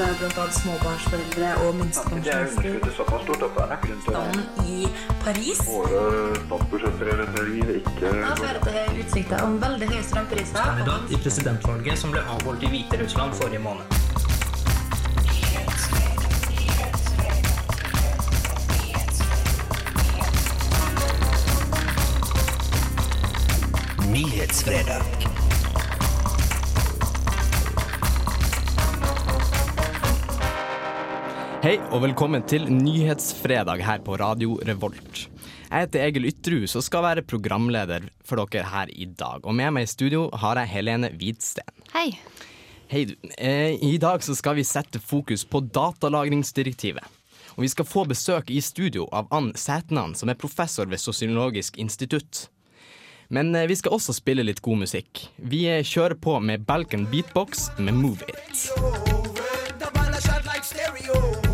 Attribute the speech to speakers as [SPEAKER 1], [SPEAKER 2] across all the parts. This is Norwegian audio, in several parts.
[SPEAKER 1] eh, bl.a. småbarnsforeldre og minstepensjonister.
[SPEAKER 2] er
[SPEAKER 1] i Paris.
[SPEAKER 2] Våre statsbudsjettprioriteringer ikke
[SPEAKER 1] Da fører til utsikter om veldig høye strømpriser.
[SPEAKER 3] kandidat i presidentvalget som ble avholdt i Hviterussland forrige måned.
[SPEAKER 4] Nyhetsfredag.
[SPEAKER 5] Hei og velkommen til Nyhetsfredag her på Radio Revolt. Jeg heter Egil Ytrehus og skal være programleder for dere her i dag. Og med meg i studio har jeg Helene Hvidsten.
[SPEAKER 6] Hei.
[SPEAKER 5] Hei du. Eh, I dag så skal vi sette fokus på datalagringsdirektivet. Og vi skal få besøk i studio av Ann Sætnan, som er professor ved Sosiologisk institutt. Men eh, vi skal også spille litt god musikk. Vi eh, kjører på med Balkan Beatbox med Move It.
[SPEAKER 4] Nyhetsfredag.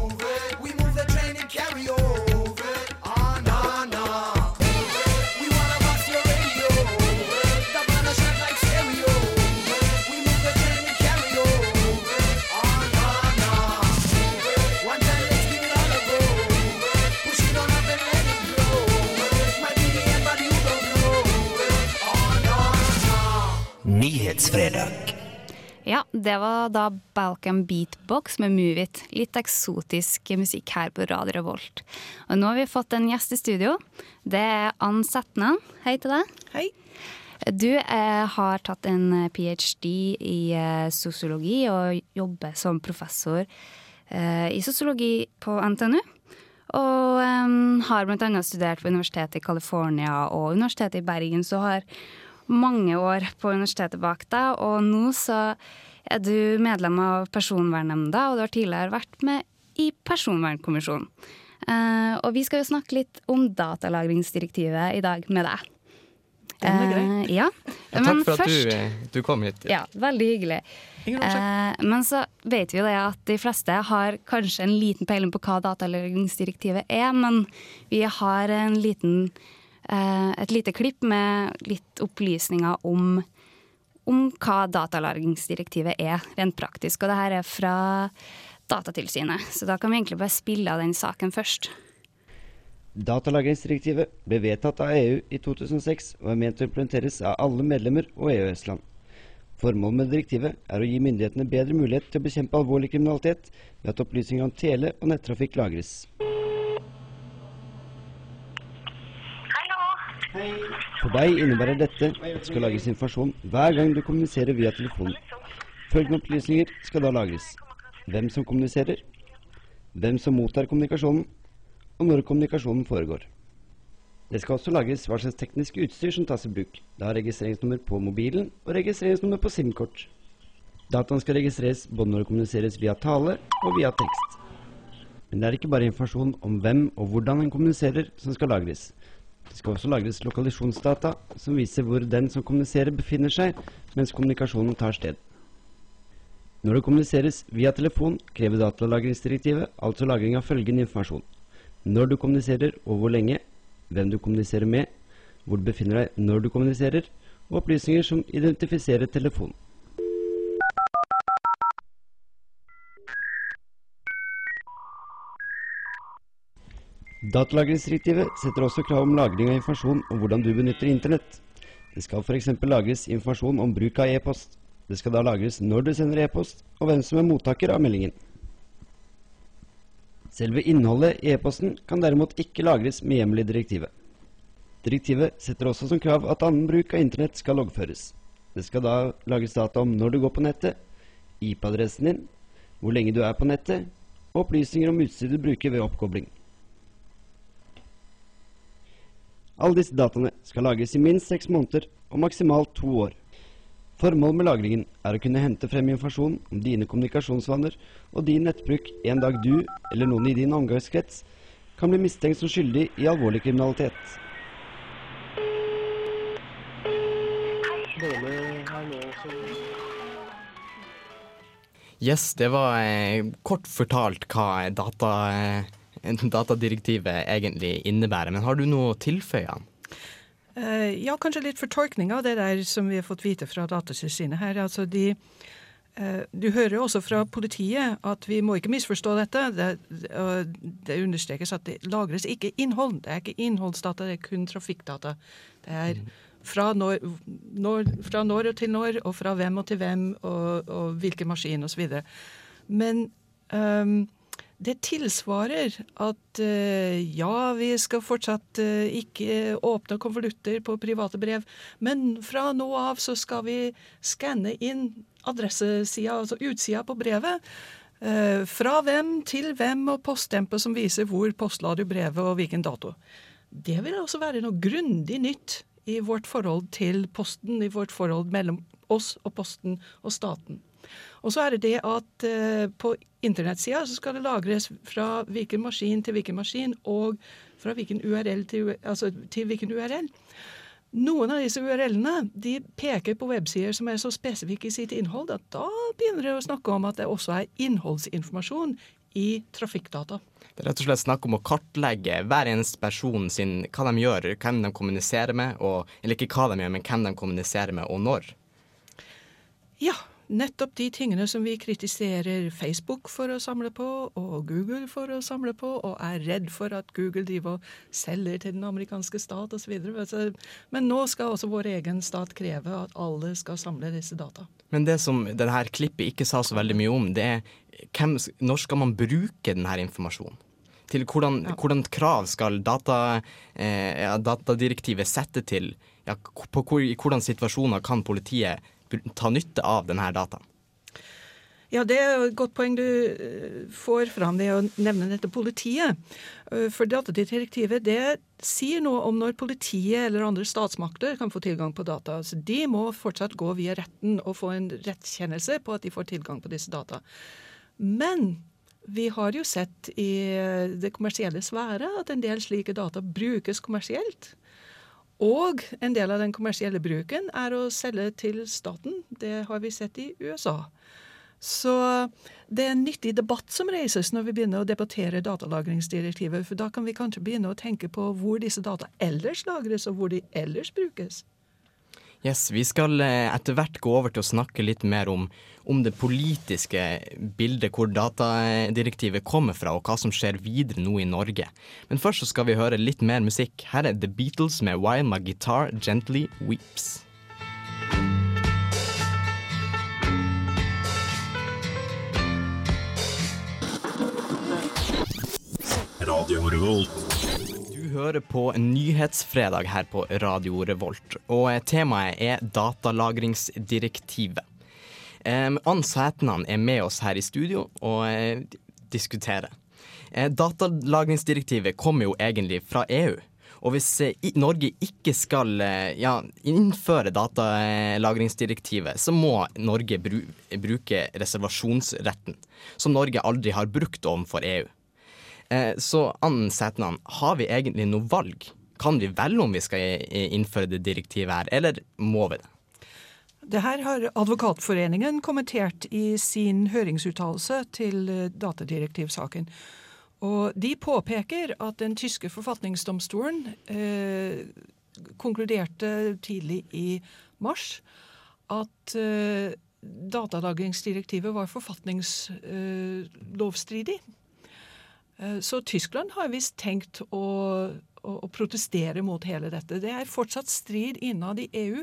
[SPEAKER 6] Det var da Balkan Beatbox med Move It. Litt eksotisk musikk her på Radio Revolt. Og nå har vi fått en gjest i studio. Det er Ann Setnen. Hei til deg.
[SPEAKER 7] Hei.
[SPEAKER 6] Du eh, har tatt en ph.d. i eh, sosiologi og jobber som professor eh, i sosiologi på NTNU. Og um, har bl.a. studert på Universitetet i California og Universitetet i Bergen, så har mange år på universitetet bak deg, og nå så er du medlem av Personvernnemnda, og du har tidligere vært med i Personvernkommisjonen. Uh, og vi skal jo snakke litt om datalagringsdirektivet i dag med deg.
[SPEAKER 7] Den er grei.
[SPEAKER 6] Eh, ja.
[SPEAKER 5] Ja, takk for at du, eh, du kom hit.
[SPEAKER 6] Ja, veldig hyggelig. Eh, men så vet vi jo det at de fleste har kanskje en liten peiling på hva datalagringsdirektivet er, men vi har en liten, et lite klipp med litt opplysninger om, om hva datalagringsdirektivet er, rent praktisk. Og det her er fra Datatilsynet, så da kan vi egentlig bare spille av den saken først.
[SPEAKER 8] Datalagringsdirektivet ble vedtatt av EU i 2006 og er ment å implementeres av alle medlemmer og EØS-land. Formålet med direktivet er å gi myndighetene bedre mulighet til å bekjempe alvorlig kriminalitet ved at opplysninger om tele- og nettrafikk lagres. For deg innebærer dette at det skal lagres informasjon hver gang du kommuniserer via telefonen. Følgende opplysninger skal da lagres. Hvem som kommuniserer, hvem som mottar kommunikasjonen, og når kommunikasjonen foregår. Det skal også lagres hva slags teknisk utstyr som tas i bruk. Da registreringsnummer på mobilen og registreringsnummer på SIM-kort. Dataen skal registreres både når det kommuniseres via tale og via tekst. Men det er ikke bare informasjon om hvem og hvordan en kommuniserer som skal lagres. Det skal også lagres lokalisjonsdata som viser hvor den som kommuniserer befinner seg mens kommunikasjonen tar sted. Når det kommuniseres via telefon, krever datalagringsdirektivet altså lagring av følgende informasjon. Når du kommuniserer og hvor lenge, hvem du kommuniserer med, hvor du befinner deg når du kommuniserer, og opplysninger som identifiserer telefonen. Datalagringsdirektivet setter også krav om lagring av informasjon om hvordan du benytter internett. Det skal f.eks. lagres informasjon om bruk av e-post. Det skal da lagres når du sender e-post, og hvem som er mottaker av meldingen. Selve innholdet i e-posten kan derimot ikke lagres med hjemmel i direktivet. Direktivet setter også som krav at annen bruk av internett skal loggføres. Det skal da lages data om når du går på nettet, IP-adressen din, hvor lenge du er på nettet, og opplysninger om utstyr du bruker ved oppkobling. Alle disse dataene skal lagres i minst seks måneder og maksimalt to år. Formålet med lagringen er å kunne hente frem informasjon om dine kommunikasjonsvaner og din nettbruk en dag du eller noen i din omgangskrets kan bli mistenkt som skyldig i alvorlig kriminalitet.
[SPEAKER 5] Yes, det var eh, kort fortalt hva data, eh, datadirektivet egentlig innebærer. Men har du noe å tilføye?
[SPEAKER 7] Uh, ja, kanskje litt fortolkning av det der som vi har fått vite fra Datatilsynet her. Altså de uh, Du hører jo også fra politiet at vi må ikke misforstå dette. Det, uh, det understrekes at det lagres ikke innhold. Det er ikke innholdsdata, det er kun trafikkdata. Det er fra når, når, fra når og til når, og fra hvem og til hvem, og, og hvilken maskin osv. Men ehm, det tilsvarer at eh, ja, vi skal fortsatt eh, ikke åpne konvolutter på private brev, men fra nå av så skal vi skanne inn adressesida, altså utsida på brevet. eh, fra hvem til hvem, og poststempel som viser hvor postla du brevet og hvilken dato. Det vil også være noe grundig nytt i vårt forhold til Posten, i vårt forhold mellom oss og Posten og staten. Og så er det det at eh, på internettsida så skal det lagres fra hvilken maskin til hvilken maskin, og fra hvilken URL til, altså, til hvilken URL. Noen av disse URL-ene de peker på websider som er så spesifikke i sitt innhold at da begynner det å snakke om at det også er innholdsinformasjon i trafikkdata.
[SPEAKER 5] Det er rett og slett snakk om å kartlegge hver eneste person sin, hva de gjør, hvem de kommuniserer med, og, eller ikke hva de gjør, men hvem de kommuniserer med, og når.
[SPEAKER 7] Ja, nettopp de tingene som vi kritiserer Facebook for å samle på, og Google for å samle på, og er redd for at Google driver og selger til den amerikanske stat osv. Men nå skal også vår egen stat kreve at alle skal samle disse data.
[SPEAKER 5] Men det som denne klippet ikke sa så veldig mye om, det er hvem, når skal man bruke denne informasjonen? Til hvordan, hvordan krav skal data, eh, datadirektivet sette til ja, på hvor, I hvordan situasjoner kan politiet ta nytte av denne dataen?
[SPEAKER 7] Ja, det er et godt poeng du eh, får fram ved å nevne dette politiet. Eh, For datadirektivet det sier noe om når politiet eller andre statsmakter kan få tilgang på data. Så de må fortsatt gå via retten og få en rettskjennelse på at de får tilgang på disse data. Men vi har jo sett i det kommersielle sfære at en del slike data brukes kommersielt. Og en del av den kommersielle bruken er å selge til staten. Det har vi sett i USA. Så det er en nyttig debatt som reises når vi begynner å debattere datalagringsdirektivet. For da kan vi kanskje begynne å tenke på hvor disse data ellers lagres, og hvor de ellers brukes.
[SPEAKER 5] Yes, Vi skal eh, etter hvert gå over til å snakke litt mer om, om det politiske bildet hvor datadirektivet kommer fra, og hva som skjer videre nå i Norge. Men først så skal vi høre litt mer musikk. Her er The Beatles med Why My Guitar Gently Weeps. Du hører på Nyhetsfredag her på Radio Revolt, og temaet er datalagringsdirektivet. Ann Sætnan er med oss her i studio og eh, diskuterer. Eh, datalagringsdirektivet kommer jo egentlig fra EU. Og hvis eh, Norge ikke skal ja, innføre datalagringsdirektivet, så må Norge bru bruke reservasjonsretten, som Norge aldri har brukt overfor EU. Eh, Så Ann han har vi egentlig noe valg? Kan vi velge om vi skal innføre det direktivet her, eller må vi det?
[SPEAKER 7] Det her har Advokatforeningen kommentert i sin høringsuttalelse til eh, datadirektivsaken. Og de påpeker at den tyske forfatningsdomstolen eh, konkluderte tidlig i mars at eh, datalagringsdirektivet var forfatningslovstridig. Eh, så Tyskland har visst tenkt å, å, å protestere mot hele dette. Det er fortsatt strid innad i EU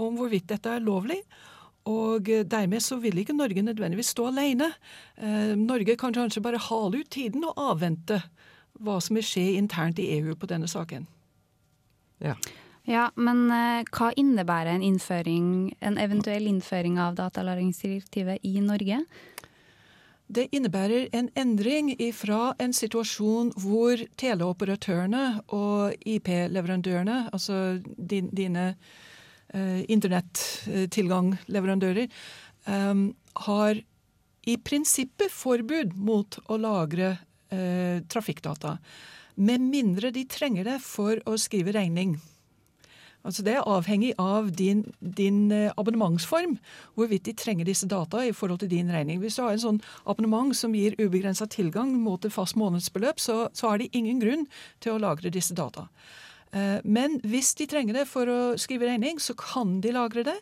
[SPEAKER 7] om hvorvidt dette er lovlig. Og eh, dermed så vil ikke Norge nødvendigvis stå alene. Eh, Norge kan kanskje bare hale ut tiden og avvente hva som vil skje internt i EU på denne saken.
[SPEAKER 5] Ja.
[SPEAKER 6] Ja, men eh, hva innebærer en, innføring, en eventuell innføring av datalagringsdirektivet i Norge?
[SPEAKER 7] Det innebærer en endring fra en situasjon hvor teleoperatørene og IP-leverandørene, altså din, dine eh, internettilgangleverandører, eh, har i prinsippet forbud mot å lagre eh, trafikkdata. Med mindre de trenger det for å skrive regning. Altså Det er avhengig av din, din eh, abonnementsform, hvorvidt de trenger disse data i forhold til din regning. Hvis du har en sånn abonnement som gir ubegrensa tilgang mot et fast månedsbeløp, så, så har de ingen grunn til å lagre disse data. Eh, Men hvis de trenger det for å skrive regning, så kan de lagre det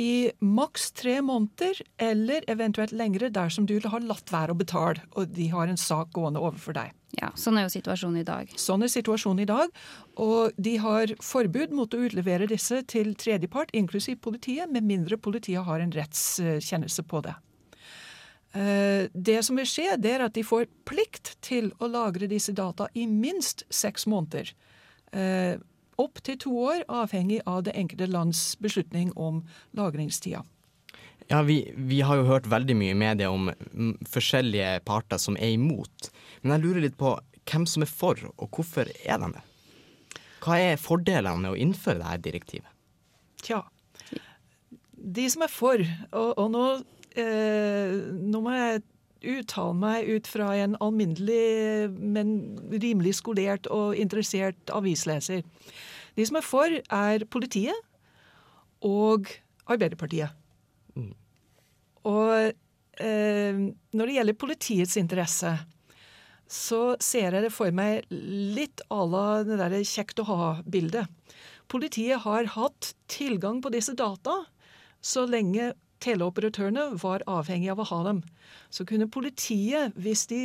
[SPEAKER 7] i maks tre måneder, eller eventuelt lengre dersom du har latt være å betale, og de har en sak gående overfor deg.
[SPEAKER 6] Ja, Sånn er jo situasjonen i dag.
[SPEAKER 7] Sånn er situasjonen i dag, og de har forbud mot å utlevere disse til tredjepart, inklusiv politiet, med mindre politiet har en rettskjennelse på det. Eh, Det som vil skje, det er at de får plikt til å lagre disse data i minst seks måneder. Eh, Opp til to år, avhengig av det enkelte lands beslutning om lagringstida.
[SPEAKER 5] Ja, vi, vi har jo hørt veldig mye i media om forskjellige parter som er imot. Men jeg lurer litt på hvem som er for, og hvorfor er de det? Hva er fordelene med å innføre dette direktivet?
[SPEAKER 7] Tja. De som er for, og, og nå, eh, nå må jeg uttale meg ut fra en alminnelig, men rimelig skolert og interessert avisleser. De som er for, er politiet og Arbeiderpartiet. Og eh, når det gjelder politiets interesse, så ser jeg det for meg litt à la det derre kjekt å ha-bildet. Politiet har hatt tilgang på disse data så lenge teleoperatørene var avhengig av å ha dem. Så kunne politiet, hvis de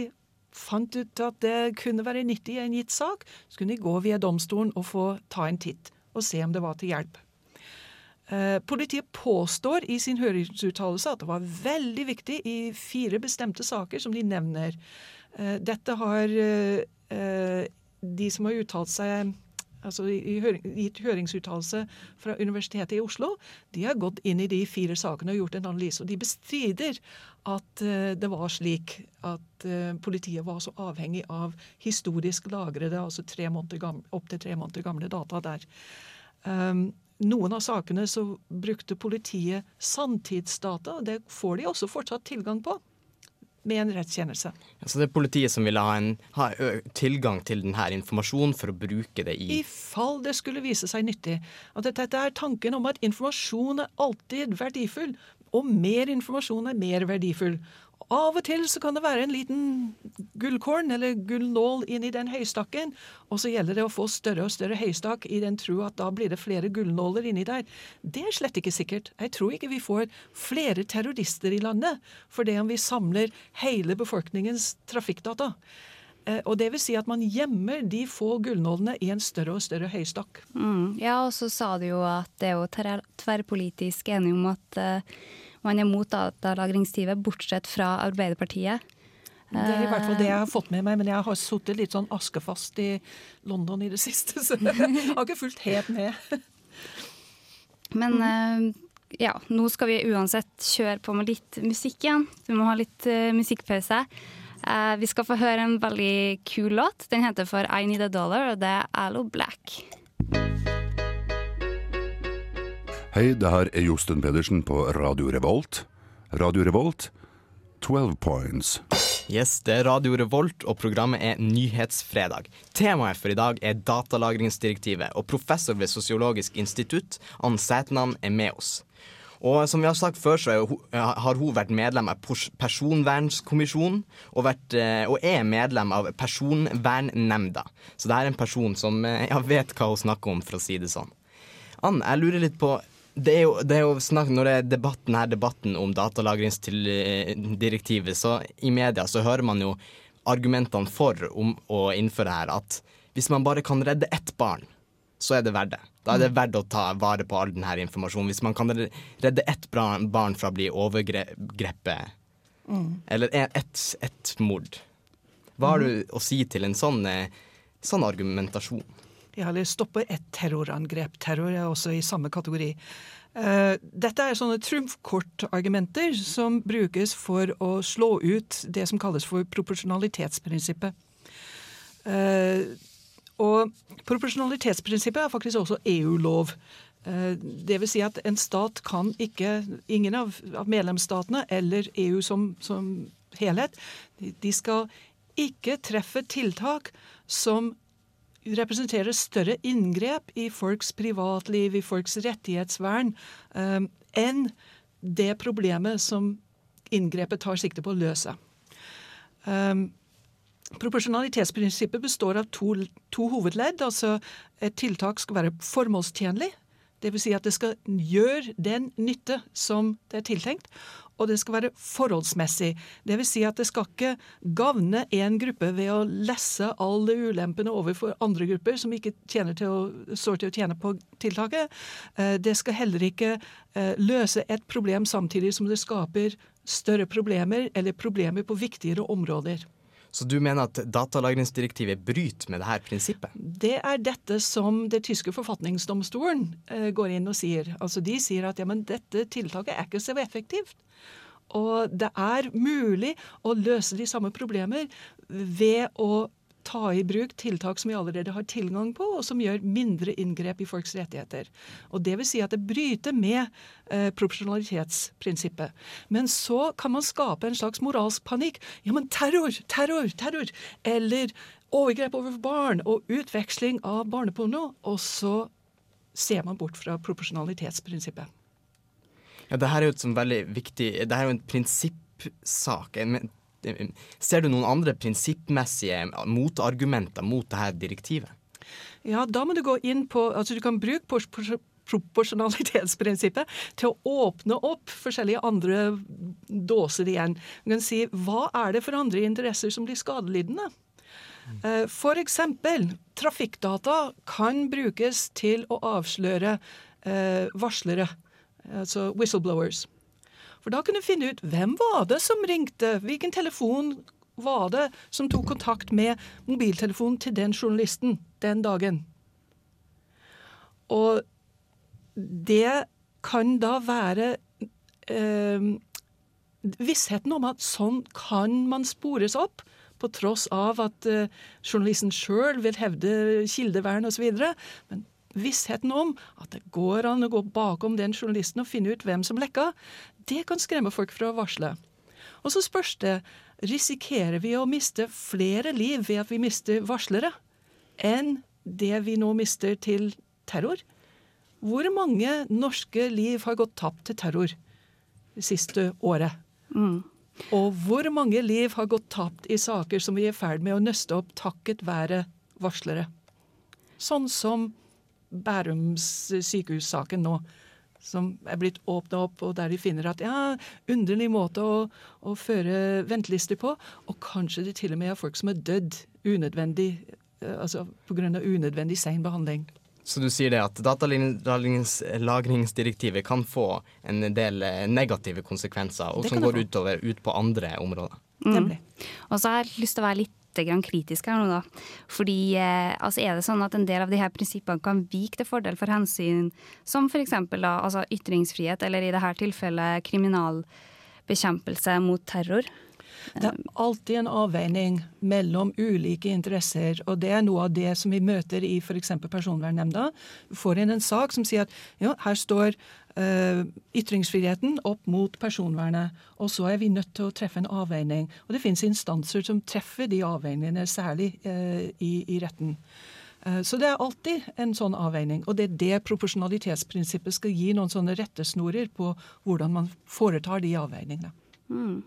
[SPEAKER 7] fant ut at det kunne være nyttig i en gitt sak, så kunne de gå via domstolen og få ta en titt og se om det var til hjelp. Eh, Politiet påstår i sin høringsuttalelse at det var veldig viktig i fire bestemte saker som de nevner. Eh, Dette har eh, de som har uttalt seg altså høring, gitt høringsuttalelse fra Universitetet i Oslo, de har gått inn i de fire sakene og gjort en analyse. Og de bestrider at eh, det var slik at politiet var så avhengig av historisk lagrede, altså opptil tre måneder gamle data der. Um, noen av sakene så brukte politiet sanntidsdata, og det får de også fortsatt tilgang på med en rettskjennelse.
[SPEAKER 5] Så det er politiet som ville ha, en, ha tilgang til denne informasjonen for å bruke det i
[SPEAKER 7] I fall det skulle vise seg nyttig. At dette er tanken om at informasjon er alltid verdifull, og mer informasjon er mer verdifull. Av og til så kan det være en liten gullkorn eller gullnål inni den høystakken, og så gjelder det å få større og større høystakk i den tro at da blir det flere gullnåler inni der. Det er slett ikke sikkert. Jeg tror ikke vi får flere terrorister i landet for det om vi samler hele befolkningens trafikkdata. Eh, Og det vil si at man gjemmer de få gullnålene i en større og større høystakk.
[SPEAKER 6] Mm. Ja, og så sa du jo at det er jo tverrpolitisk enig om at eh, man er mot datalagringstida, bortsett fra Arbeiderpartiet.
[SPEAKER 7] Det er i hvert fall det jeg har fått med meg, men jeg har sittet litt sånn askefast i London i det siste, så jeg har ikke fulgt helt med.
[SPEAKER 6] Men eh, ja, nå skal vi uansett kjøre på med litt musikk igjen. Vi må ha litt eh, musikkpause. Eh, vi skal få høre en veldig kul låt. Den heter for I Need a Dollar, og det er Allo Black.
[SPEAKER 9] Hei, det her er Josten Pedersen på Radio Revolt. Radio Revolt, 12 points.
[SPEAKER 5] Yes, det er Radio Revolt, og programmet er Nyhetsfredag. Temaet for i dag er datalagringsdirektivet, og professor ved Sosiologisk institutt, Ann Sætnan, er med oss. Og som vi har sagt før, så har hun vært medlem av Personvernskommisjonen, og, vært, eh, og er medlem av Personvernnemnda. Så det er en person som eh, ja, vet hva hun snakker om, for å si det sånn. Ann, jeg lurer litt på det er jo, det er jo snakk, Når det er debatten her, debatten om datalagringsdirektivet, så i media så hører man jo argumentene for om å innføre her at hvis man bare kan redde ett barn, så er det verdt det. Da er det verdt å ta vare på all denne informasjonen. Hvis man kan redde ett barn, fra å bli overgrepet, eller e- ett et mord. Hva har du å si til en sånn, eh, sånn argumentasjon?
[SPEAKER 7] Eller stoppe et terrorangrep. Terror er også i samme kategori. Eh, dette er sånne trumfkortargumenter som brukes for å slå ut det som kalles for proporsjonalitetsprinsippet. Eh, og proporsjonalitetsprinsippet er faktisk også EU-lov. Eh, Det vil si at en stat kan ikke Ingen av, medlemsstatene eller EU som, som helhet, de skal ikke treffe tiltak som representerer større inngrep i folks privatliv, i folks rettighetsvern, eh, enn det problemet som inngrepet tar sikte på å løse. Um, Proporsjonalitetsprinsippet består av to, to hovedledd. altså Et tiltak skal være formålstjenlig. Dvs. Si at det skal gjøre den nytte som det er tiltenkt, og det skal være forholdsmessig. Dvs. Si at det skal ikke gagne én gruppe ved å lesse alle ulempene overfor andre grupper som ikke til å, står til å tjene på tiltaket. Eh, Det skal heller ikke eh, løse et problem samtidig som det skaper større problemer, eller problemer på viktigere områder.
[SPEAKER 5] Så du mener at datalagringsdirektivet bryter med dette prinsippet?
[SPEAKER 7] Det er dette som det tyske forfatningsdomstolen eh, går inn og sier. Altså De sier at ja, men dette tiltaket er ikke så effektivt. Og det er mulig å løse de samme problemer ved å ta i bruk tiltak som vi allerede har tilgang på, og som gjør mindre inngrep i folks rettigheter. Og Det vil si at det bryter med eh, proporsjonalitetsprinsippet. Men så kan man skape en slags moralsk panikk. Ja, men terror, terror, terror! Eller overgrep over barn og utveksling av barneporno. Og så ser man bort fra proporsjonalitetsprinsippet.
[SPEAKER 5] Ja, det her er jo et sånt veldig viktig Det her er jo en prinsippsak. en Ser du noen andre prinsippmessige motargumenter mot dette direktivet?
[SPEAKER 7] Ja, da må du gå inn på Altså du kan bruke pors- pors- proporsjonalitetsprinsippet til å åpne opp forskjellige andre dåser igjen. Du kan si hva er det for andre interesser som blir skadelidende? F.eks. For eksempel, trafikkdata kan brukes til å avsløre eh, varslere, altså whistleblowers. For da kunne du finne ut hvem var det som ringte, hvilken telefon var det som tok kontakt med mobiltelefonen til den journalisten den dagen. Og det kan da være eh, vissheten om at sånn kan man spores opp, på tross av at eh, journalisten sjøl vil hevde kildevern osv. Men vissheten om at det går an å gå bakom den journalisten og finne ut hvem som lekka, det kan skremme folk fra å varsle. Og så spørs det risikerer vi å miste flere liv ved at vi mister varslere, enn det vi nå mister til terror. Hvor mange norske liv har gått tapt til terror det siste året? Og hvor mange liv har gått tapt i saker som vi er i ferd med å nøste opp takket være varslere? Sånn som Bærums sykehussaken nå, som er blitt åpna opp, og der de finner at ja, underlig måte å, å føre ventelister på, og kanskje det til og med er folk som er dødd unødvendig, eh, altså pga. unødvendig sein behandling.
[SPEAKER 5] Så du sier det at datalagringsdirektivet kan få en del eh, negative konsekvenser, og som går utover ut på andre områder.
[SPEAKER 7] Nemlig.
[SPEAKER 6] Og så har jeg lyst til å være litt grann kritisk her nå, da. Fordi eh, altså er det sånn at en del av de her prinsippene kan vike til fordel for hensyn som f.eks. Altså ytringsfrihet, eller i dette tilfellet kriminalbekjempelse mot terror.
[SPEAKER 7] Det er alltid en avveining mellom ulike interesser, og det er noe av det som vi møter i f.eks. Personvernnemnda. Vi får inn en sak som sier at ja, her står Uh, ytringsfriheten opp mot personvernet, og så er vi nødt til å treffe en avveining. Og det finnes instanser som treffer de avveiningene, særlig uh, i, i retten. Eh, Så det er alltid en sånn avveining, og det er det proporsjonalitetsprinsippet skal gi noen sånne rettesnorer på hvordan man foretar de avveiningene.
[SPEAKER 5] Eh,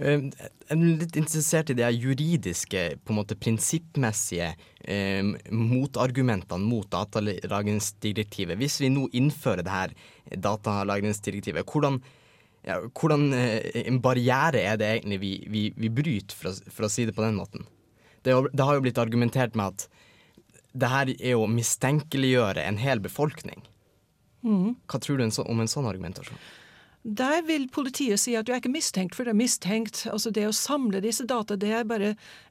[SPEAKER 5] Jeg er litt interessert i de juridiske, på en måte prinsippmessige eh, motargumentene mot datalagringsdirektivet. Hvis vi nå innfører det her datalagringsdirektivet, hvordan, ja, hvordan eh, en barriere er det egentlig vi, vi, vi bryter, for å, for å si det på den måten? Det, det har jo blitt argumentert med at det her er å mistenkeliggjøre en hel befolkning. Hva tror du om en sånn argumentasjon?
[SPEAKER 7] Der vil politiet si at du er ikke mistenkt for det er mistenkt. Altså Det å samle disse data det er bare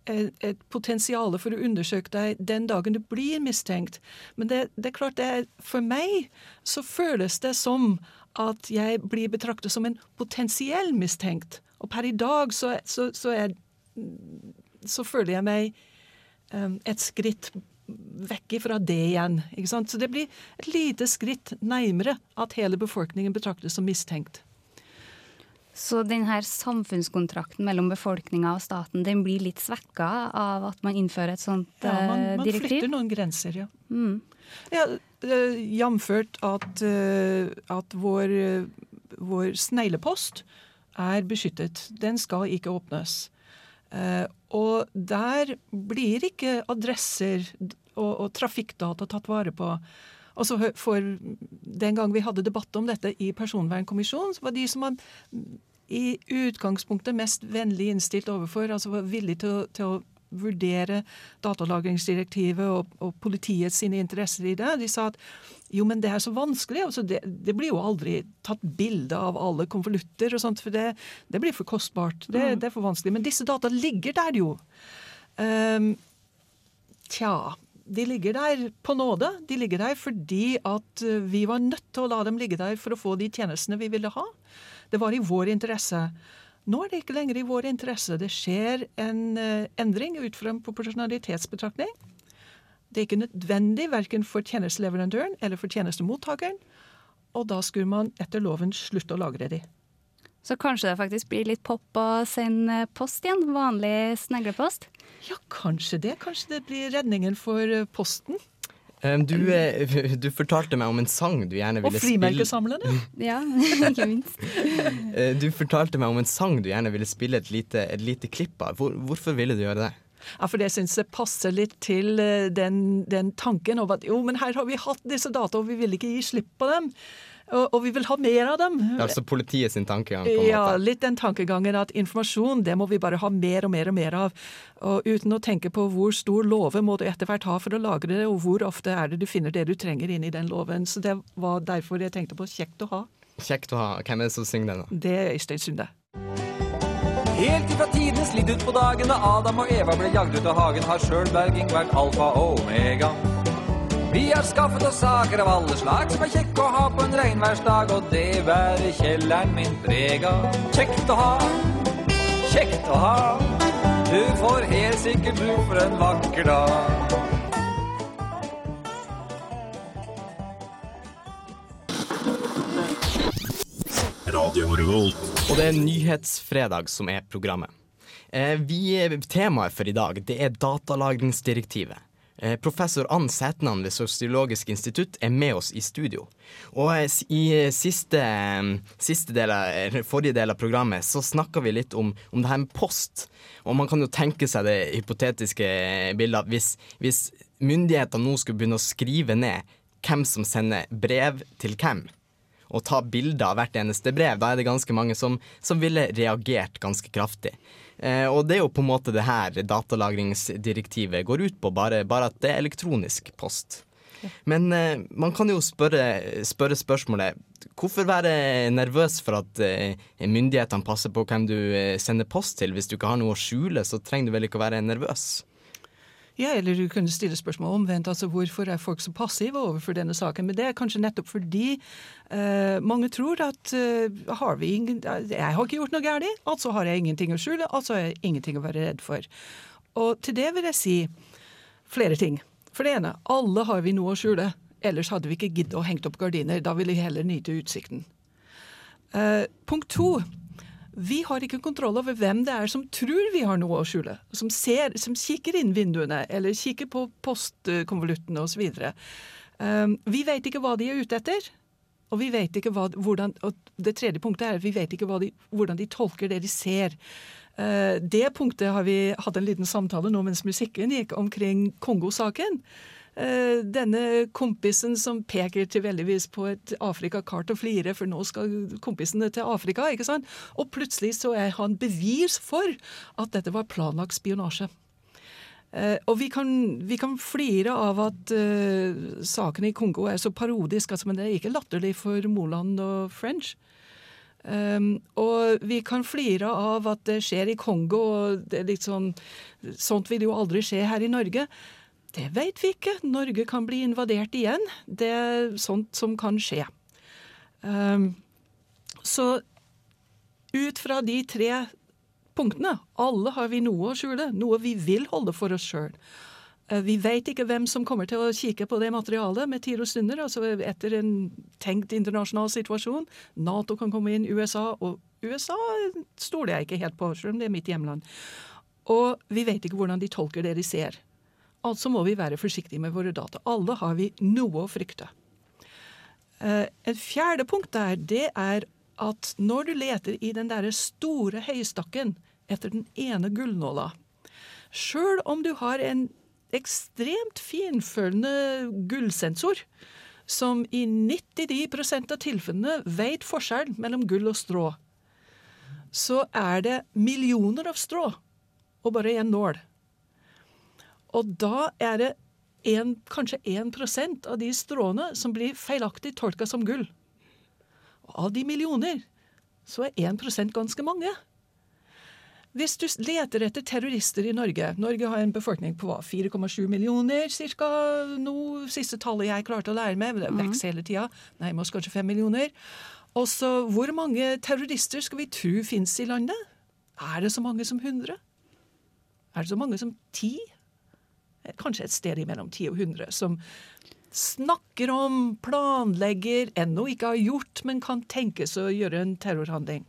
[SPEAKER 7] et, et potensial for å undersøke deg den dagen du blir mistenkt. Men det, det er klart det er, for meg så føles det som at jeg blir betraktet som en potensiell mistenkt. Og per i dag så, så, så, er, så føler jeg meg um, et skritt vekk ifra det igjen. Ikke sant? Så det blir et lite skritt nærmere at hele befolkningen betraktes som mistenkt.
[SPEAKER 6] Så denne samfunnskontrakten mellom befolkninga og staten den blir litt svekka av at man innfører et sånt
[SPEAKER 7] Ja, man,
[SPEAKER 6] eh,
[SPEAKER 7] man
[SPEAKER 6] direktiv?
[SPEAKER 7] flytter noen grenser, ja. ja eh, Jamført at, eh, at vår, vår sneglepost er beskyttet. Den skal ikke åpnes. Eh, og der blir ikke adresser og, og trafikkdata tatt vare på. Og så for Den gang vi hadde debatt om dette i Personvernkommisjonen, så var de som var i utgangspunktet mest vennlig innstilt overfor, altså var villige til, til å vurdere datalagringsdirektivet og, og politiets sine interesser i det. De sa at jo, men det er så vanskelig. Altså det, det blir jo aldri tatt bilde av alle konvolutter og sånt, for det, det blir for kostbart. Det, det er for vanskelig. Men disse data ligger der jo. Um, tja, de ligger der på nåde. De ligger der fordi at eh, vi var nødt til å la dem ligge der for å få de tjenestene vi ville ha. Det var i vår interesse. Nå er det ikke lenger i vår interesse. Det skjer en eh, endring ut fra en proporsjonalitetsbetraktning. Det er ikke nødvendig verken for tjenesteleverandøren eller for tjenestemottakeren. Og da skulle man etter loven slutte å lagre de.
[SPEAKER 6] Så kanskje det faktisk blir litt pop å sende post igjen? Vanlig sneglepost?
[SPEAKER 7] Ja, kanskje det. Kanskje det blir redningen for eh, Posten.
[SPEAKER 5] Du, eh, du fortalte meg om en sang du gjerne ville spille Og
[SPEAKER 7] frimerkesamlerne.
[SPEAKER 6] Ja, ikke minst.
[SPEAKER 5] Eh, Du fortalte meg om en sang du gjerne ville spille et lite, et lite klipp av. Hvor, hvorfor ville du gjøre det?
[SPEAKER 7] Ja, for det syns jeg passer litt til eh, den, den tanken om at jo, men her har vi hatt disse data, og vi vil ikke gi slipp på dem. Og, og vi vil ha mer av dem.
[SPEAKER 5] Det er altså politiet sin tankegang. på en
[SPEAKER 7] Ja,
[SPEAKER 5] måte.
[SPEAKER 7] litt den tankegangen at informasjon, det må vi bare ha mer og mer og mer av. Og uten å tenke på hvor stor låve må du etter hvert ha for å lagre det, og hvor ofte er det du finner det du trenger inn i den låven. Så det var derfor jeg tenkte på kjekt å ha.
[SPEAKER 5] Kjekt å ha. Hvem er det som synger den? da?
[SPEAKER 7] Det er Øystein Sunde.
[SPEAKER 10] Helt ifra tidenes litt ut på dagen da Adam og Eva ble jagd ut av hagen, har sjøl berging vært alfa og omega. Vi har skaffet oss saker av alle slag som er kjekke å ha på en regnværsdag, og det bærer kjelleren min preg av. Kjekt å ha, kjekt å ha. Du får helt sikkert du for en vakker dag.
[SPEAKER 5] Og det er Nyhetsfredag som er programmet. Eh, vi, temaet for i dag det er datalagringsdirektivet. Eh, professor Ann Sætnan ved Sosiologisk institutt er med oss i studio. Og eh, i siste, siste del av, forrige del av programmet så snakka vi litt om, om det her med post. Og man kan jo tenke seg det hypotetiske bildet at hvis, hvis myndighetene nå skulle begynne å skrive ned hvem som sender brev til hvem, og ta bilder av hvert eneste brev, da er det ganske mange som, som ville reagert ganske kraftig. Eh, og det er jo på en måte det her datalagringsdirektivet går ut på, bare, bare at det er elektronisk post. Men eh, man kan jo spørre, spørre spørsmålet Hvorfor være nervøs for at eh, myndighetene passer på hvem du eh, sender post til? Hvis du ikke har noe å skjule, så trenger du vel ikke å være nervøs?
[SPEAKER 7] Ja, eller du kunne stille spørsmål omvendt. altså Hvorfor er folk så passive overfor denne saken? Men det er kanskje nettopp fordi uh, mange tror at uh, har vi ingen, jeg har ikke gjort noe galt, altså har jeg ingenting å skjule, altså har jeg ingenting å være redd for. Og til det vil jeg si flere ting. For det ene, alle har vi noe å skjule. Ellers hadde vi ikke giddet å hengt opp gardiner. Da ville vi heller nyte utsikten. Uh, punkt to. Vi har ikke kontroll over hvem det er som tror vi har noe å skjule. Som, ser, som kikker inn vinduene, eller kikker på postkonvoluttene osv. Um, vi vet ikke hva de er ute etter. Og vi vet ikke hva, hvordan, og det tredje punktet er at vi vet ikke de, hvordan de tolker det de ser. Uh, det punktet har vi hatt en liten samtale nå mens musikken gikk omkring Kongo-saken. Eh, denne kompisen som peker tilfeldigvis på et Afrika-kart og flirer, for nå skal kompisene til Afrika, ikke sant? Og plutselig så er han bevis for at dette var planlagt spionasje. Uh, og vi kan, vi kan flire av at uh, saken i Kongo er så parodisk, altså, men det er ikke latterlig for Moland og French. Um, og vi kan flire av at det skjer i Kongo, og det er litt sånn Sånt vil jo aldri skje her i Norge. Det vet vi ikke. Norge kan bli invadert igjen. Det er sånt som kan skje. Um, så ut fra de tre punktene Alle har vi noe å skjule, noe vi vil holde for oss sjøl. Vi vet ikke hvem som kommer til å kikke på det materialet med tid og stunder. altså Etter en tenkt internasjonal situasjon. Nato kan komme inn, USA. Og USA stoler jeg ikke helt på, selv om det er mitt hjemland. Og vi vet ikke hvordan de tolker det de ser. Altså må vi være forsiktige med våre data. Alle har vi noe å frykte. Eh, Et fjerde punkt der, det er at når du leter i den derre store høystakken etter den ene gullnåla, sjøl om du har en ekstremt finfølende gullsensor, som i 99 av tilfellene vet forskjellen mellom gull og strå, så er det millioner av strå og bare én nål. Og da er det en, kanskje 1% av de stråene som blir feilaktig tolka som gull. Og av de millioner så er 1% ganske mange. Hvis du leter etter terrorister i Norge Norge har en befolkning på 4,7 millioner cirka, nå siste tallet jeg klarte å lære meg, men det vokser hele tida. Nærmer oss kanskje 5 millioner. Og så hvor mange terrorister skal vi tro fins i landet? Er det så mange som 100? Er det så mange som 10? Kanskje et sted imellom 10 og 100 som snakker om, planlegger, ennå ikke har gjort, men kan tenkes å gjøre en terrorhandling.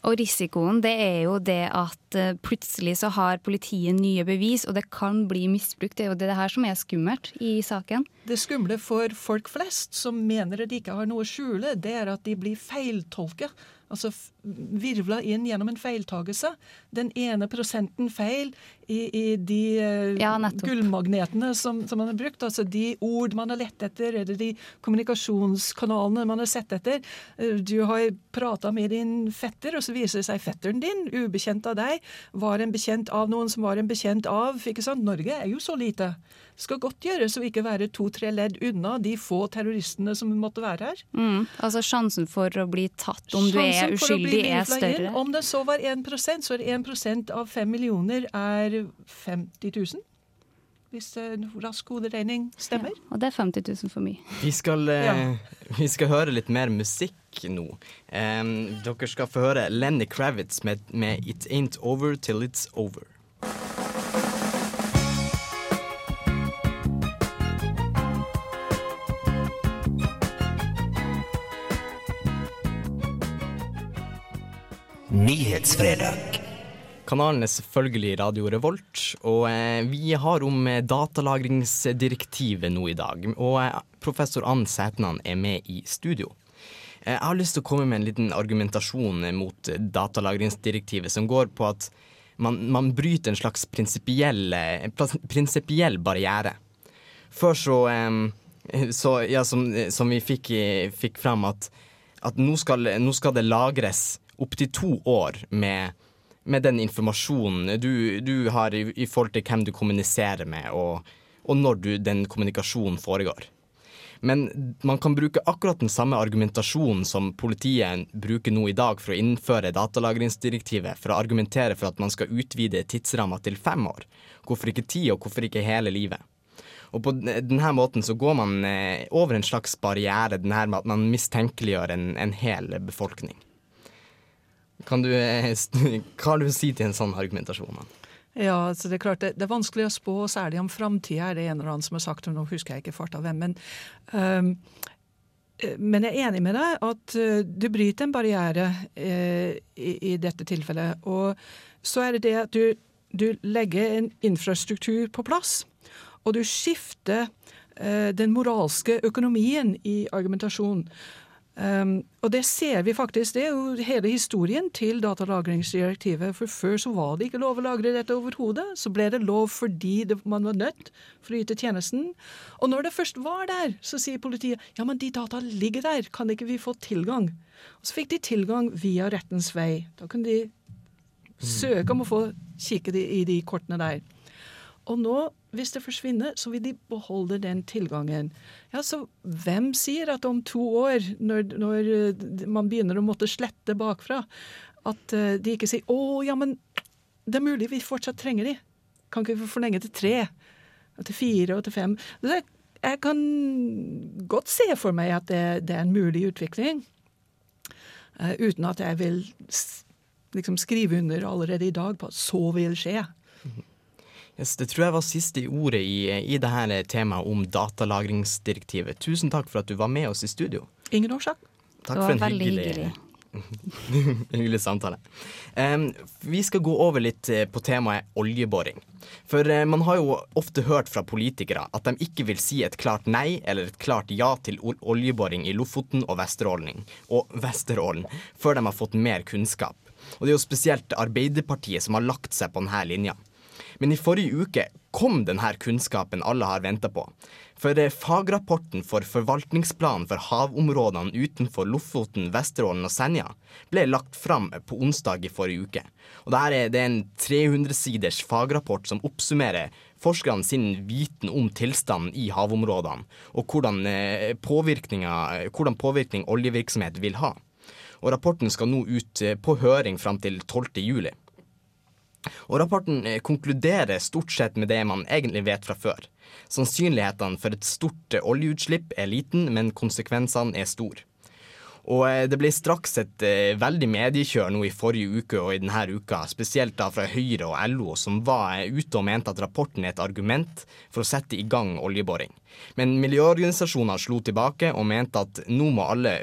[SPEAKER 6] Og risikoen det er jo det at eh, plutselig så har politiet nye bevis, og det kan bli misbrukt. Det er jo det her som er skummelt i saken.
[SPEAKER 7] Det skumle for folk flest som mener at de ikke har noe å skjule, det er at de blir feiltolket. Altså virvla inn gjennom en feiltagelse. Den ene prosenten feil i, i de uh,
[SPEAKER 6] ja,
[SPEAKER 7] gullmagnetene som, som, man har brukt. Altså de ord man har lett etter, eller de kommunikasjonskanalene man har sett etter. Uh, du har prata med din fetter, og så viser det seg fetteren din, ubekjent av deg, var en bekjent av noen som var en bekjent av. ikke sant? Norge er jo så lite skal godt gjøres å ikke være to-tre ledd unna de få terroristene som måtte være her.
[SPEAKER 6] Mm, altså Sjansen for å bli tatt om sjansen du er uskyldig, er større.
[SPEAKER 7] Om det så var 1% så er det 1 av 5 millioner er 50 000. Hvis en rask hoderegning stemmer.
[SPEAKER 6] Ja, og det er 50 000 for mye.
[SPEAKER 5] Vi skal, eh, ja. vi skal høre litt mer musikk nå. Um, dere skal få høre Lenny Kravitz med, med 'It Ain't Over Till It's Over'.
[SPEAKER 4] Nyhetsfredag.
[SPEAKER 5] Kanalen er selvfølgelig Radio Revolt, og eh, vi har om eh, datalagringsdirektivet nå i dag. Og eh, professor Ann Sætnan er med i studio. Jeg har lyst til å komme med en liten argumentasjon mot datalagringsdirektivet som går på at man, man bryter en slags prinsipiell barriere. Før så, så ja, som, som, vi fikk, fikk fram, at, at nå, skal, nå skal det lagres opptil to år med, med den informasjonen du, du har i, i, forhold til hvem du kommuniserer med, og, og når du, den kommunikasjonen foregår. Men man kan bruke akkurat den samme argumentasjonen som politiet bruker nå i dag for å innføre datalagringsdirektivet, for å argumentere for at man skal utvide tidsramma til fem år. Hvorfor ikke ti, og hvorfor ikke hele livet? Og på denne måten så går man eh, over en slags barriere, den her med at man mistenkeliggjør en, en hel befolkning. Kan du, eh, hva har du å si til en sånn argumentasjon?
[SPEAKER 7] Ja, altså det er klart det, det, er vanskelig å spå, særlig om framtida, er det en eller annen som har sagt, og nå husker jeg ikke fart av hvem. Men, um, men jeg er enig med deg at uh, du bryter en barriere uh, i, i, dette tilfellet. Og så er det det at du, du legger en infrastruktur på plass, og du skifter uh, den moralske økonomien i argumentasjon. Um, og det ser vi faktisk. Det er jo hele historien til datalagringsdirektivet. For før så var det ikke lov å lagre dette overhodet. Så ble det lov fordi det, man var nødt for å yte tjenesten. Og når det først var der, så sier politiet ja, men de data ligger der, kan ikke vi få tilgang? Og så fikk de tilgang via rettens vei. Da kunne de søke om å få kikke i de kortene der. Og nå, hvis det forsvinner, så vil de beholde den tilgangen. Ja, Så hvem sier at om to år, når, når eh, man begynner å måtte slette bakfra, at eh, de ikke sier 'Å, ja, men det er mulig vi fortsatt trenger de'. Kan ikke vi forlenge til tre? Og til fire og til fem? Jeg kan godt se for meg at det, det er en mulig utvikling. Uh, uten at jeg vil liksom skrive under allerede i dag på at så vil skje.
[SPEAKER 5] Yes, det tror jeg var siste ordet i, i dette temaet om datalagringsdirektivet. Tusen takk for at du var med oss i studio.
[SPEAKER 7] Ingen årsak.
[SPEAKER 6] Takk det var for en veldig hyggelig,
[SPEAKER 5] hyggelig. hyggelig samtale. Um, vi skal gå over litt eh, på temaet oljeboring. For uh, man har jo ofte hørt fra politikere at de ikke vil si et klart nei eller et klart ja til oljeboring i Lofoten og Vesterålen, og Vesterålen før de har fått mer kunnskap. Og det er jo spesielt Arbeiderpartiet som har lagt seg på denne linja. Men i forrige uke kom denne kunnskapen alle har venta på. For eh, fagrapporten for forvaltningsplanen for havområdene utenfor Lofoten, Vesterålen og Senja ble lagt fram på onsdag i forrige uke. Og dette er, en 300-siders fagrapport som oppsummerer forskerne sin viten om tilstanden i havområdene, og hvordan, eh, hvordan påvirkning oljevirksomhet vil ha. Og rapporten skal nå ut eh, på høring fram til 12. juli. Og rapporten eh, konkluderer stort sett med det man egentlig vet fra før. Sannsynlighetene for et stort eh, oljeutslipp er liten, men konsekvensene er store. Og eh, det ble straks et veldig mediekjør nå i forrige uke og i denne uka, spesielt da fra Høyre og LO, som var ute og mente at rapporten er et argument for å sette i gang oljeboring. Men miljøorganisasjoner slo tilbake og mente at nå må alle,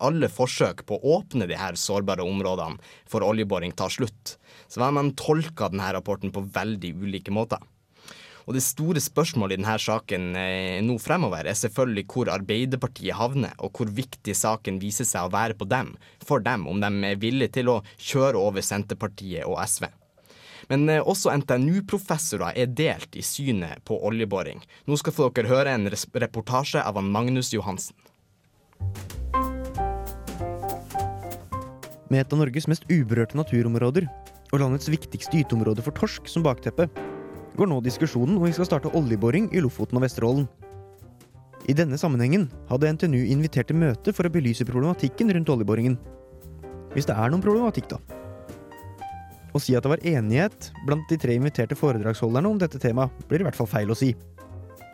[SPEAKER 5] alle forsøk på å åpne de her sårbare områdene for oljeboring ta slutt. Så har man tolka denne rapporten på veldig ulike måter. Og det store spørsmålet i denne saken eh, nå fremover er selvfølgelig hvor Arbeiderpartiet havner, og hvor viktig saken viser seg å være på dem, for dem, om de er villige til å kjøre over Senterpartiet og SV. Men eh, også NTNU-professorer er delt i synet på oljeboring. Nå skal få dere høre en reportasje av Magnus Johansen.
[SPEAKER 11] Med et av Norges mest uberørte naturområder og landets viktigste gyteområde for torsk som bakteppe, går nå diskusjonen om vi skal starte oljeboring i Lofoten og Vesterålen. I denne sammenhengen hadde NTNU invitert til møte for å belyse problematikken rundt oljeboringen. Hvis det er noen problematikk, da. Å si at det var enighet blant de tre inviterte foredragsholderne om dette temaet, blir i hvert fall feil å si.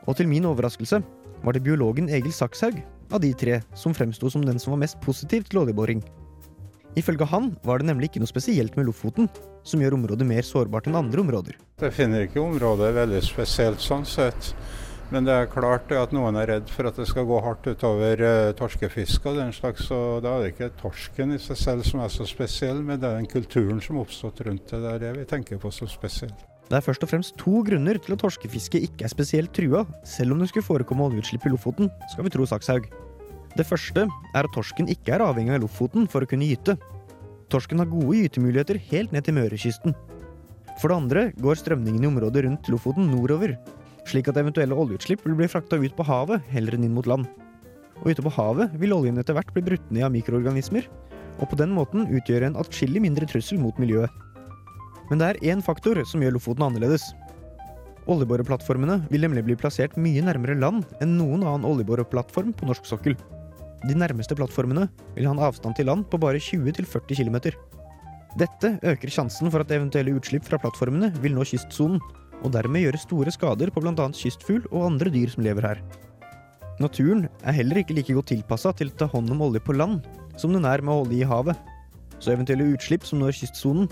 [SPEAKER 11] Og til min overraskelse var det biologen Egil Sakshaug av de tre som fremsto som den som var mest positiv til oljeboring. Ifølge han var det nemlig ikke noe spesielt med Lofoten som gjør området mer sårbart enn andre områder.
[SPEAKER 12] Jeg finner ikke området veldig spesielt sånn sett. Men det er klart at noen er redd for at det skal gå hardt utover uh, torskefisket og den slags. Og da er det ikke torsken i seg selv som er så spesiell, men det er den kulturen som har oppstått rundt det. Det er det vi tenker på som spesielt.
[SPEAKER 11] Det er først og fremst to grunner til at torskefisket ikke er spesielt trua, selv om det skulle forekomme oljeutslipp i Lofoten, skal vi tro Sakshaug. Det første er at torsken ikke er avhengig av Lofoten for å kunne gyte. Torsken har gode gytemuligheter helt ned til Mørekysten. For det andre går strømningen i området rundt Lofoten nordover, slik at eventuelle oljeutslipp vil bli frakta ut på havet heller enn inn mot land. Og ute på havet vil oljen etter hvert bli brutt ned av mikroorganismer, og på den måten utgjøre en atskillig mindre trussel mot miljøet. Men det er én faktor som gjør Lofoten annerledes. Oljeboreplattformene vil nemlig bli plassert mye nærmere land enn noen annen oljeboreplattform på norsk sokkel. De nærmeste plattformene vil ha en avstand til land på bare 20-40 km. Dette øker sjansen for at eventuelle utslipp fra plattformene vil nå kystsonen, og dermed gjøre store skader på bl.a. kystfugl og andre dyr som lever her. Naturen er heller ikke like godt tilpassa til å ta hånd om olje på land som den er med å holde i havet, så eventuelle utslipp som når kystsonen,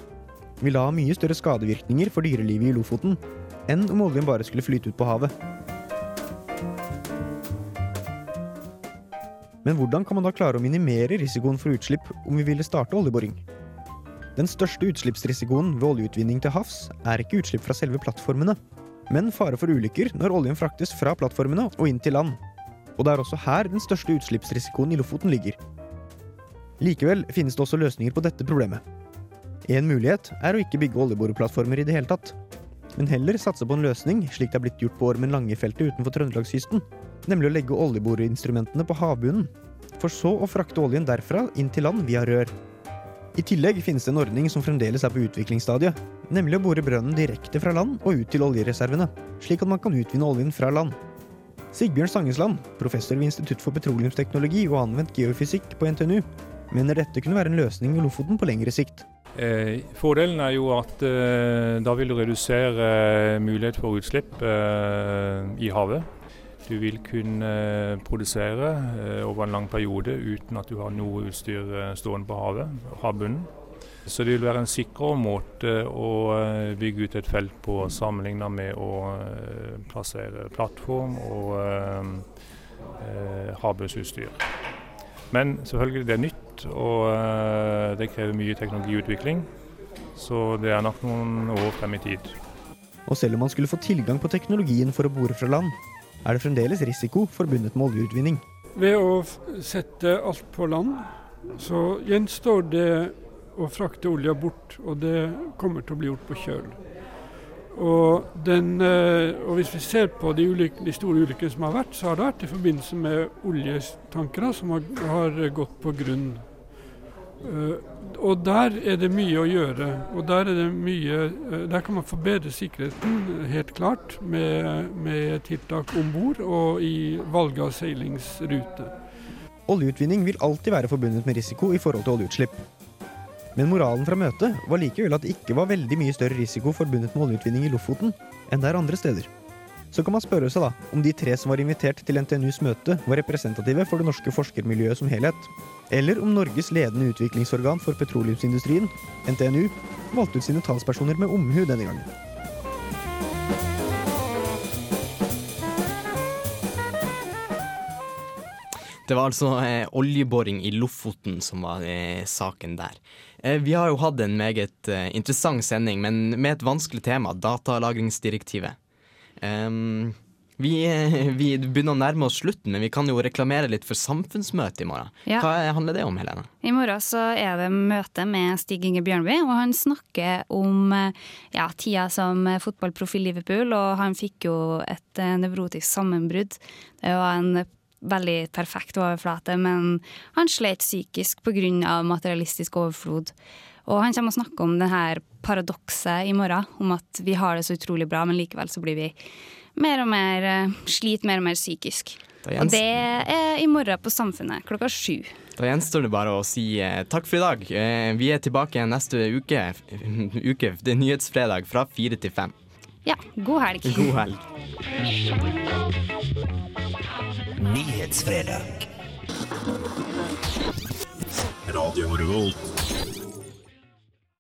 [SPEAKER 11] vil ha mye større skadevirkninger for dyrelivet i Lofoten enn om oljen bare skulle flyte ut på havet. Men hvordan kan man da klare å minimere risikoen for utslipp om vi ville starte oljeboring? Den største utslippsrisikoen ved oljeutvinning til havs er ikke utslipp fra selve plattformene, men fare for ulykker når oljen fraktes fra plattformene og inn til land. Og det er også her den største utslippsrisikoen i Lofoten ligger. Likevel finnes det også løsninger på dette problemet. En mulighet er å ikke bygge oljeboreplattformer i det hele tatt, men heller satse på en løsning slik det er blitt gjort på Ormen Lange-feltet utenfor Trøndelagskysten, nemlig å legge oljeboreinstrumentene på havbunnen, for så å frakte oljen derfra inn til land via rør. I tillegg finnes det en ordning som fremdeles er på utviklingsstadiet, nemlig å bore brønnen direkte fra land og ut til oljereservene, slik at man kan utvinne oljen fra land. Sigbjørn Stangesland, professor ved Institutt for petroleumsteknologi og anvendt geofysikk på NTNU, mener dette kunne være en løsning i Lofoten på lengre sikt.
[SPEAKER 13] Eh, fordelen er jo at eh, da vil du redusere eh, mulighet for utslipp eh, i havet. Du vil kunne eh, produsere eh, over en lang periode uten at du har noe utstyr eh, stående på havet, havbunnen. Så det vil være en sikrere måte å bygge ut et felt på sammenlignet med å plassere plattform og eh, havbunnsutstyr. Men selvfølgelig det er nytt, og det krever mye teknologiutvikling. Så det er nok noen år frem i tid.
[SPEAKER 11] Og selv om man skulle få tilgang på teknologien for å bore fra land, er det fremdeles risiko forbundet med oljeutvinning.
[SPEAKER 14] Ved å sette alt på land, så gjenstår det å frakte olja bort, og det kommer til å bli gjort på kjøl. Og, den, eh, og hvis vi ser på de, ulike, de store ulykkene som har vært, så har det vært i forbindelse med oljetankere som har, har gått på grunn. Eh, og der er det mye å gjøre. Og der, er det mye, eh, der kan man forbedre sikkerheten, helt klart, med, med tiltak om bord og i valg av seilingsrute.
[SPEAKER 11] Oljeutvinning vil alltid være forbundet med risiko i forhold til oljeutslipp. Men moralen fra møtet var likevel at det ikke var veldig mye større risiko forbundet med oljeutvinning i Lofoten enn det er andre steder. Så kan man spørre seg da om de tre som var invitert til NTNUs møte, var representative for det norske forskermiljøet som helhet. Eller om Norges ledende utviklingsorgan for petroleumsindustrien, NTNU, valgte ut sine talspersoner med omhu denne gangen.
[SPEAKER 5] Det var altså eh, oljeboring i Lofoten som var eh, saken der. Eh, vi har jo hatt en meget eh, interessant sending, men med et vanskelig tema, datalagringsdirektivet. Ehm, vi, vi begynner å nærme oss slutten, men vi kan jo reklamere litt for samfunnsmøtet i morgen.
[SPEAKER 6] Ja.
[SPEAKER 5] Hva handler det om, Helene?
[SPEAKER 6] I morgen så er det møte med Stig Inge Bjørnby, og han snakker om ja, tida som fotballproff i Liverpool, og han fikk jo et eh, nevrotisk sammenbrudd. Det var en veldig perfekt overflate, men han slet psykisk pga. materialistisk overflod. Og han kommer og snakker om det her paradokset i morgen, om at vi har det så utrolig bra, men likevel så blir vi mer og mer slit, sliter mer og mer psykisk. Og det er i morgen på Samfunnet klokka sju.
[SPEAKER 5] Da gjenstår det bare å si eh, takk for i dag. Eh, vi er tilbake neste uke. uke. Det er nyhetsfredag fra fire til fem.
[SPEAKER 6] Ja, god helg.
[SPEAKER 5] God helg.
[SPEAKER 4] Nyhetsfredag.
[SPEAKER 15] Radio Revolt.